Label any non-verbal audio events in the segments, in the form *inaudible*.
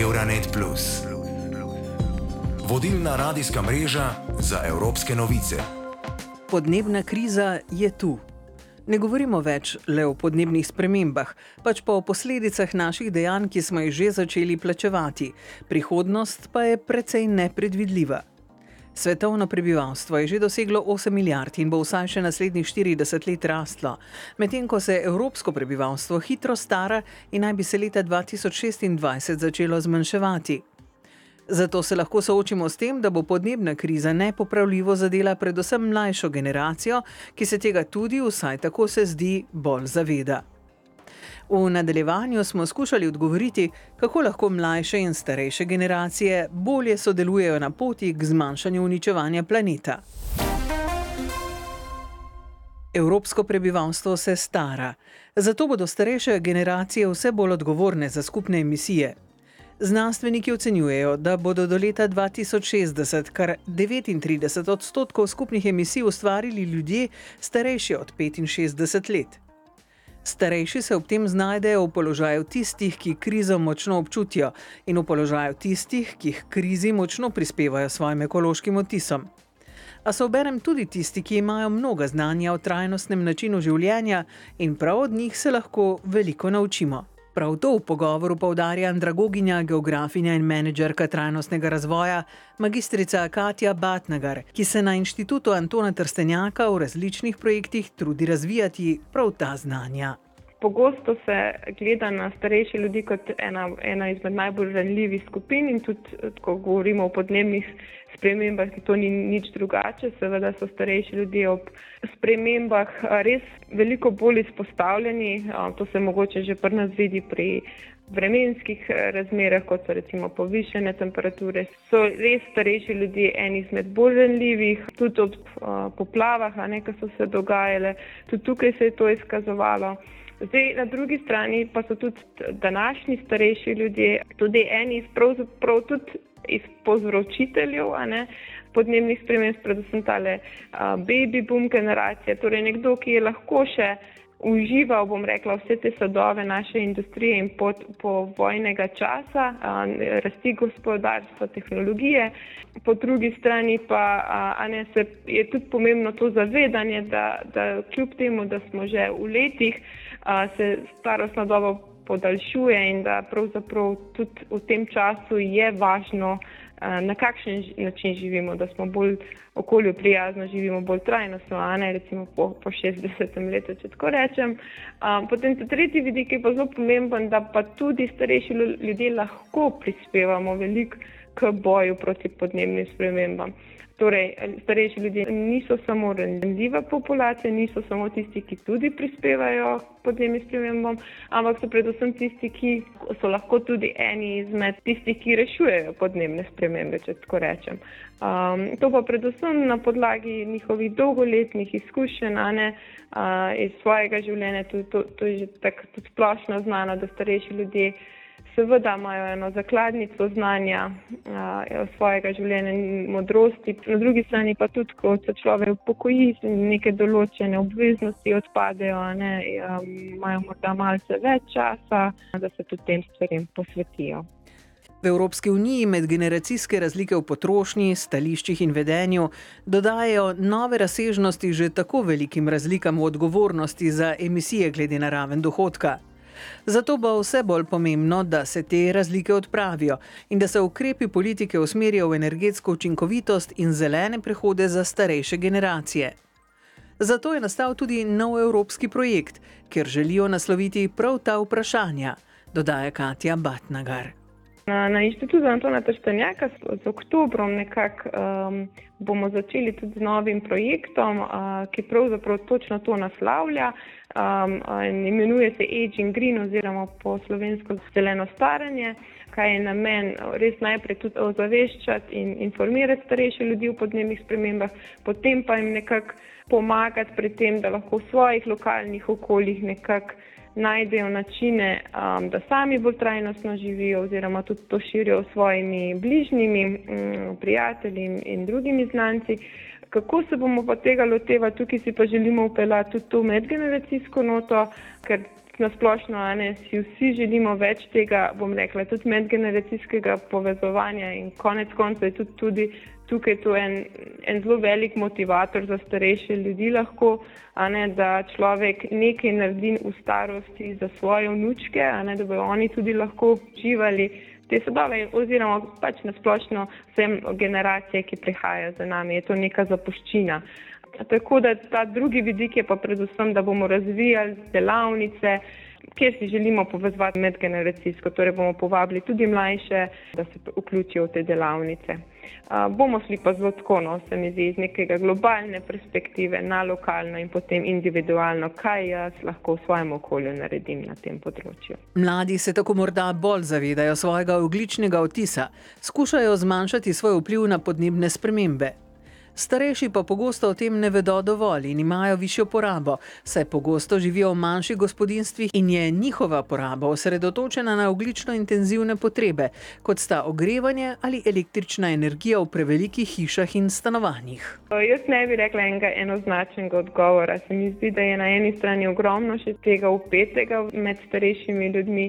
Euronet. Vodilna radijska mreža za evropske novice. Podnebna kriza je tu. Ne govorimo več le o podnebnih spremembah, pač pa o posledicah naših dejanj, ki smo jih že začeli plačevati. Prihodnost pa je precej nepredvidljiva. Svetovno prebivalstvo je že doseglo 8 milijard in bo vsaj še naslednjih 40 let rastlo, medtem ko se evropsko prebivalstvo hitro stara in naj bi se leta 2026 začelo zmanjševati. Zato se lahko soočimo s tem, da bo podnebna kriza nepopravljivo zadela predvsem mlajšo generacijo, ki se tega tudi, vsaj tako se zdi, bolj zaveda. V nadaljevanju smo skušali odgovoriti, kako lahko mlajše in starejše generacije bolje sodelujejo na poti k zmanjšanju uničevanja planeta. Evropsko prebivalstvo se stara, zato bodo starejše generacije vse bolj odgovorne za skupne emisije. Znanstveniki ocenjujejo, da bodo do leta 2060 kar 39 odstotkov skupnih emisij ustvarili ljudje starejši od 65 let. Starejši se ob tem znajdejo v položaju tistih, ki krizo močno občutijo, in v položaju tistih, ki k krizi močno prispevajo svojim ekološkim otisom. A so obenem tudi tisti, ki imajo mnoga znanja o trajnostnem načinu življenja in prav od njih se lahko veliko naučimo. Prav to v pogovoru povdarja andragoginja, geografinja in menedžerka trajnostnega razvoja, magistrica Katja Batnagar, ki se na inštitutu Antona Trstenjaka v različnih projektih trudi razvijati prav ta znanja. Pogosto se gleda na starejše ljudi kot ena, ena izmed najbolj ranljivih skupin in tudi, ko govorimo o podnebnih spremembah, to ni nič drugače. Seveda so starejši ljudje ob spremembah res veliko bolj izpostavljeni. To se mogoče že pri nas vidi pri vremenskih razmerah, kot so recimo povišene temperature. So res starejši ljudje eni izmed bolj ranljivih, tudi ob poplavah, a ne, ki so se dogajale. Tudi tukaj se je to izkazovalo. Zdaj, na drugi strani pa so tudi današnji starejši ljudje, tudi eni pravzaprav tudi iz povzročiteljev podnebnih sprememb, predvsem tale uh, baby boom generacija, torej nekdo, ki je lahko še užival, bom rekla, vse te sadove naše industrije in po, po vojnega časa, uh, rasti gospodarstva, tehnologije. Po drugi strani pa uh, ne, se, je tudi pomembno to zavedanje, da, da kljub temu, da smo že v letih, se starostna doba podaljšuje in da pravzaprav tudi v tem času je važno, na kakšen način živimo, da smo bolj okolju prijazno, živimo bolj trajnostno, a ne recimo po, po 60 letu, če tako rečem. Potem ta tretji vidik je pa zelo pomemben, da pa tudi starejši ljudje lahko prispevamo veliko k boju proti podnebnim spremembam. Torej, starejši ljudje niso samo ranljiva populacija, niso samo tisti, ki tudi prispevajo k podnebnim spremembam, ampak so predvsem tisti, ki so lahko tudi eni izmed tistih, ki rešujejo podnebne spremembe, če tako rečem. Um, to pa predvsem na podlagi njihovih dolgoletnih izkušenj, ne uh, iz svojega življenja, to, to, to je že tako splošno znano, da starejši ljudje seveda imajo eno zakladnico znanja uh, svojega življenja in modrosti, na drugi strani pa tudi, ko se človek upokoji in neke določene obveznosti odpadejo, ne, um, imajo morda malce več časa, da se tudi tem stvarem posvetijo. V Evropski uniji medgeneracijske razlike v potrošnji, stališčih in vedenju dodajajo nove razsežnosti že tako velikim razlikam v odgovornosti za emisije glede na raven dohodka. Zato bo vse bolj pomembno, da se te razlike odpravijo in da se ukrepi politike usmerijo v energetsko učinkovitost in zelene prehode za starejše generacije. Zato je nastal tudi nov evropski projekt, ker želijo nasloviti prav ta vprašanja, dodaja Katja Batnagar. Na, na inštitutu Antona Trstenjaka z oktobrom nekako um, bomo začeli tudi z novim projektom, uh, ki pravzaprav točno to naslavlja. Um, in imenuje se Aging Green oziroma po slovensko zeleno staranje, kaj je namen res najprej tudi ozaveščati in informirati starejše ljudi o podnebnih spremembah, potem pa jim nekako pomagati pri tem, da lahko v svojih lokalnih okoljih nekako najdejo načine, um, da sami bolj trajnostno živijo, oziroma tudi to širijo s svojimi bližnjimi, um, prijatelji in drugimi znanci. Kako se bomo pa tega lotevali, tukaj si pa želimo upeljati tudi to medgeneracijsko noto, ker nasplošno ne, si vsi želimo več tega, bom rekla, tudi medgeneracijskega povezovanja in konec konca je tudi, tudi tukaj to en, en zelo velik motivator za starejše ljudi lahko, ne, da človek nekaj naredi v starosti za svoje vnučke, ne, da bodo oni tudi lahko uživali te sodove oziroma pač nasplošno vsem generacije, ki prihajajo za nami. Je to neka zapuščina. Tako da ta drugi vidik je pa predvsem, da bomo razvijali delavnice, kjer si želimo povezovati medgeneracijsko, torej bomo povabili tudi mlajše, da se vključijo v te delavnice. Uh, bomo šli pa zelo tako, no, se mi zdi, iz nekega globalne perspektive na lokalno in potem individualno, kaj jaz lahko v svojem okolju naredim na tem področju. Mladi se tako morda bolj zavedajo svojega ogličnega otisa, skušajo zmanjšati svoj vpliv na podnebne spremembe. Starejši pa pogosto o tem ne vedo dovolj in imajo višjo porabo, saj pogosto živijo v manjših gospodinstvih in je njihova poraba osredotočena na oglično intenzivne potrebe, kot sta ogrevanje ali električna energija v prevelikih hišah in stanovanjih. Jaz ne bi rekla enega enoznačnega odgovora. Se mi zdi, da je na eni strani ogromno še tega upetega med starejšimi ljudmi.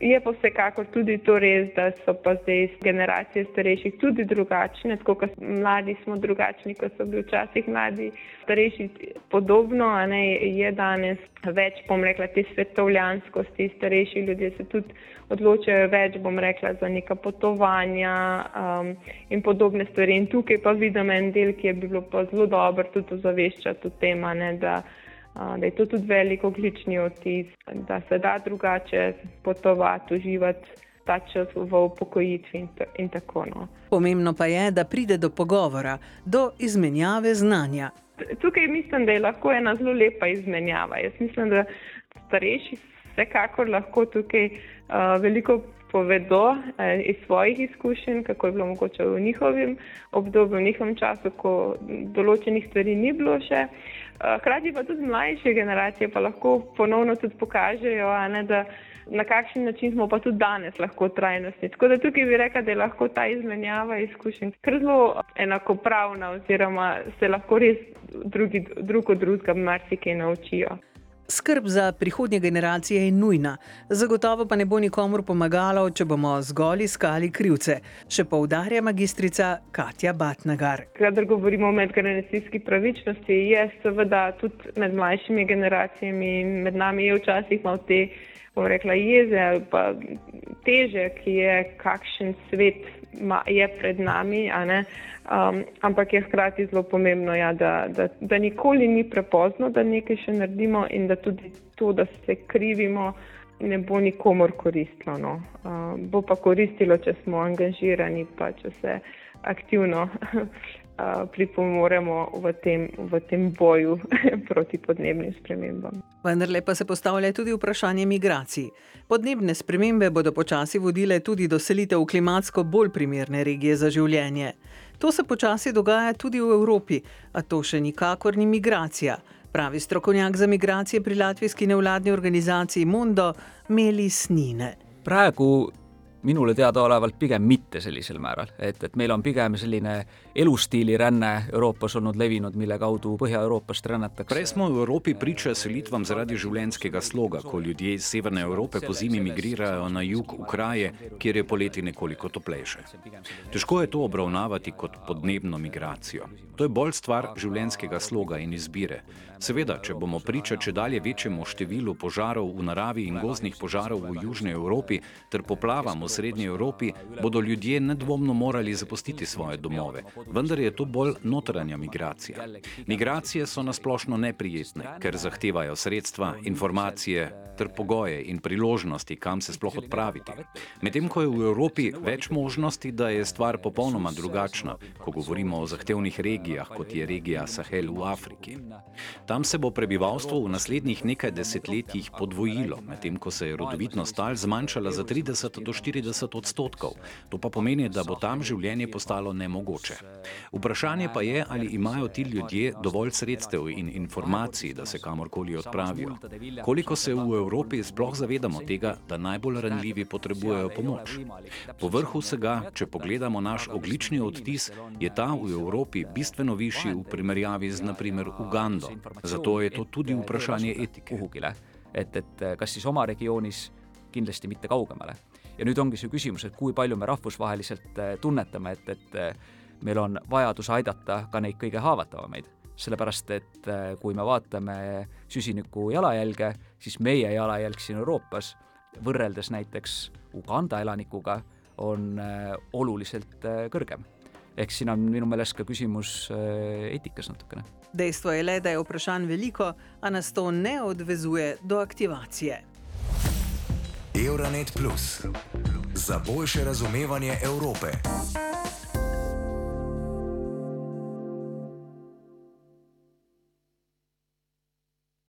Je pa vsekakor tudi to res, da so pa zdaj generacije starejših tudi drugačne, tako kot mladi smo drugačni, kot so bili včasih mladi. Starejši podobno, a ne je danes več, bom rekla, te svetovljanskosti. Starejši ljudje se tudi odločajo več, bom rekla, za neka potovanja um, in podobne stvari. In tukaj pa vidim en del, ki je bilo pa zelo dobro tudi ozaveščati o tem, ne, da da je to tudi velik oglični odtis, da se da drugače potovati, uživati ta čas v upokojitvi in, in tako naprej. No. Pomembno pa je, da pride do pogovora, do izmenjave znanja. Tukaj mislim, da je lahko ena zelo lepa izmenjava. Jaz mislim, da starejši vsekakor lahko tukaj uh, veliko povedo eh, iz svojih izkušenj, kako je bilo mogoče v njihovem obdobju, v njihovem času, ko določenih stvari ni bilo še. Eh, hkrati pa tudi mlajše generacije pa lahko ponovno tudi pokažejo, ne, da na kakšen način smo pa tudi danes lahko trajnostni. Tako da tukaj bi rekla, da je lahko ta izmenjava izkušenj kar zelo enakopravna oziroma se lahko res drugi, drug od drugega marsikaj naučijo. Skrb za prihodnje generacije je nujna, zagotovo pa ne bo nikomor pomagalo, če bomo zgolj iskali krivce, še poudarja magistrica Katja Batnagar. Kadar govorimo o medgeneracijski pravičnosti, je seveda tudi med mlajšimi generacijami in med nami je včasih malo te, bom rekla, jeze ali pa teže, ki je kakšen svet je pred nami, um, ampak je hkrati zelo pomembno, ja, da, da, da nikoli ni prepozno, da nekaj še naredimo in da tudi to, da se krivimo, ne bo nikomor koristilo. No. Uh, bo pa koristilo, če smo angažirani, pa če se aktivno *laughs* pripomoremo v tem, v tem boju *laughs* proti podnebnim spremembam. Vendar pa se postavlja tudi vprašanje migracij. Podnebne spremembe bodo počasi vodile tudi do selitev v klimatsko bolj primerne regije za življenje. To se počasi dogaja tudi v Evropi, a to še nikakor ni migracija. Pravi strokovnjak za migracije pri latvijski nevladni organizaciji Mundo Meli Snine. Praegu minule teadaolevalt pigem mitte sellisel määral, et, et meil on pigem selline elustiiliränne Euroopas olnud levinud, mille kaudu Põhja-Euroopast rännatakse. Prej smo v Evropi priča selitvam zaradi življenjskega sloga, ko ljudje iz Severne Evrope po zimi migrirajo na jug v kraje, kjer je poleti nekoliko toplejše. Težko je to obravnavati kot podnebno migracijo. To je bolj stvar življenjskega sloga in izbire. Seveda, če bomo priča če dalje večjemu številu požarov v naravi in gozdnih požarov v Južni Evropi ter poplavam v Srednji Evropi, bodo ljudje nedvomno morali zapustiti svoje domove. Vendar je to bolj notranja migracija. Migracije so nasplošno neprijetne, ker zahtevajo sredstva, informacije ter pogoje in priložnosti, kam se sploh odpraviti. Medtem ko je v Evropi več možnosti, da je stvar popolnoma drugačna, ko govorimo o zahtevnih regijah, kot je regija Sahel v Afriki. Tam se bo prebivalstvo v naslednjih nekaj desetletjih podvojilo, medtem ko se je rodovitnost tal zmanjšala za 30 do 40 odstotkov. To pa pomeni, da bo tam življenje postalo nemogoče. Vprašanje pa je, ali imajo ti ljudje dovolj sredstev in informacij, da se kamorkoli odpravijo. Koliko se v Evropi sploh zavedamo tega, da najbolj ranljivi potrebujejo pomoč? Po vrhu vsega, če pogledamo naš oglični odtis, je ta v Evropi bistveno višji v primerjavi z naprimer Ugando. Zato je to tudi vprašanje etike. et, et kas siis oma regioonis, kindlasti mitte kaugemale. ja nüüd ongi see küsimus, et kui palju me rahvusvaheliselt tunnetame, et, et meil on vajadus aidata ka neid kõige haavatavamaid sellepärast et kui me vaatame süsiniku jalajälge, siis meie jalajälg siin Euroopas võrreldes näiteks Uganda elanikuga on oluliselt kõrgem ehk siin on minu meelest ka küsimus äh, eetikas natukene. Dejstvo je le, da je vprašanj veliko, a nas to ne odvezuje do aktivacije. Euronet Plus za boljše razumevanje Evrope.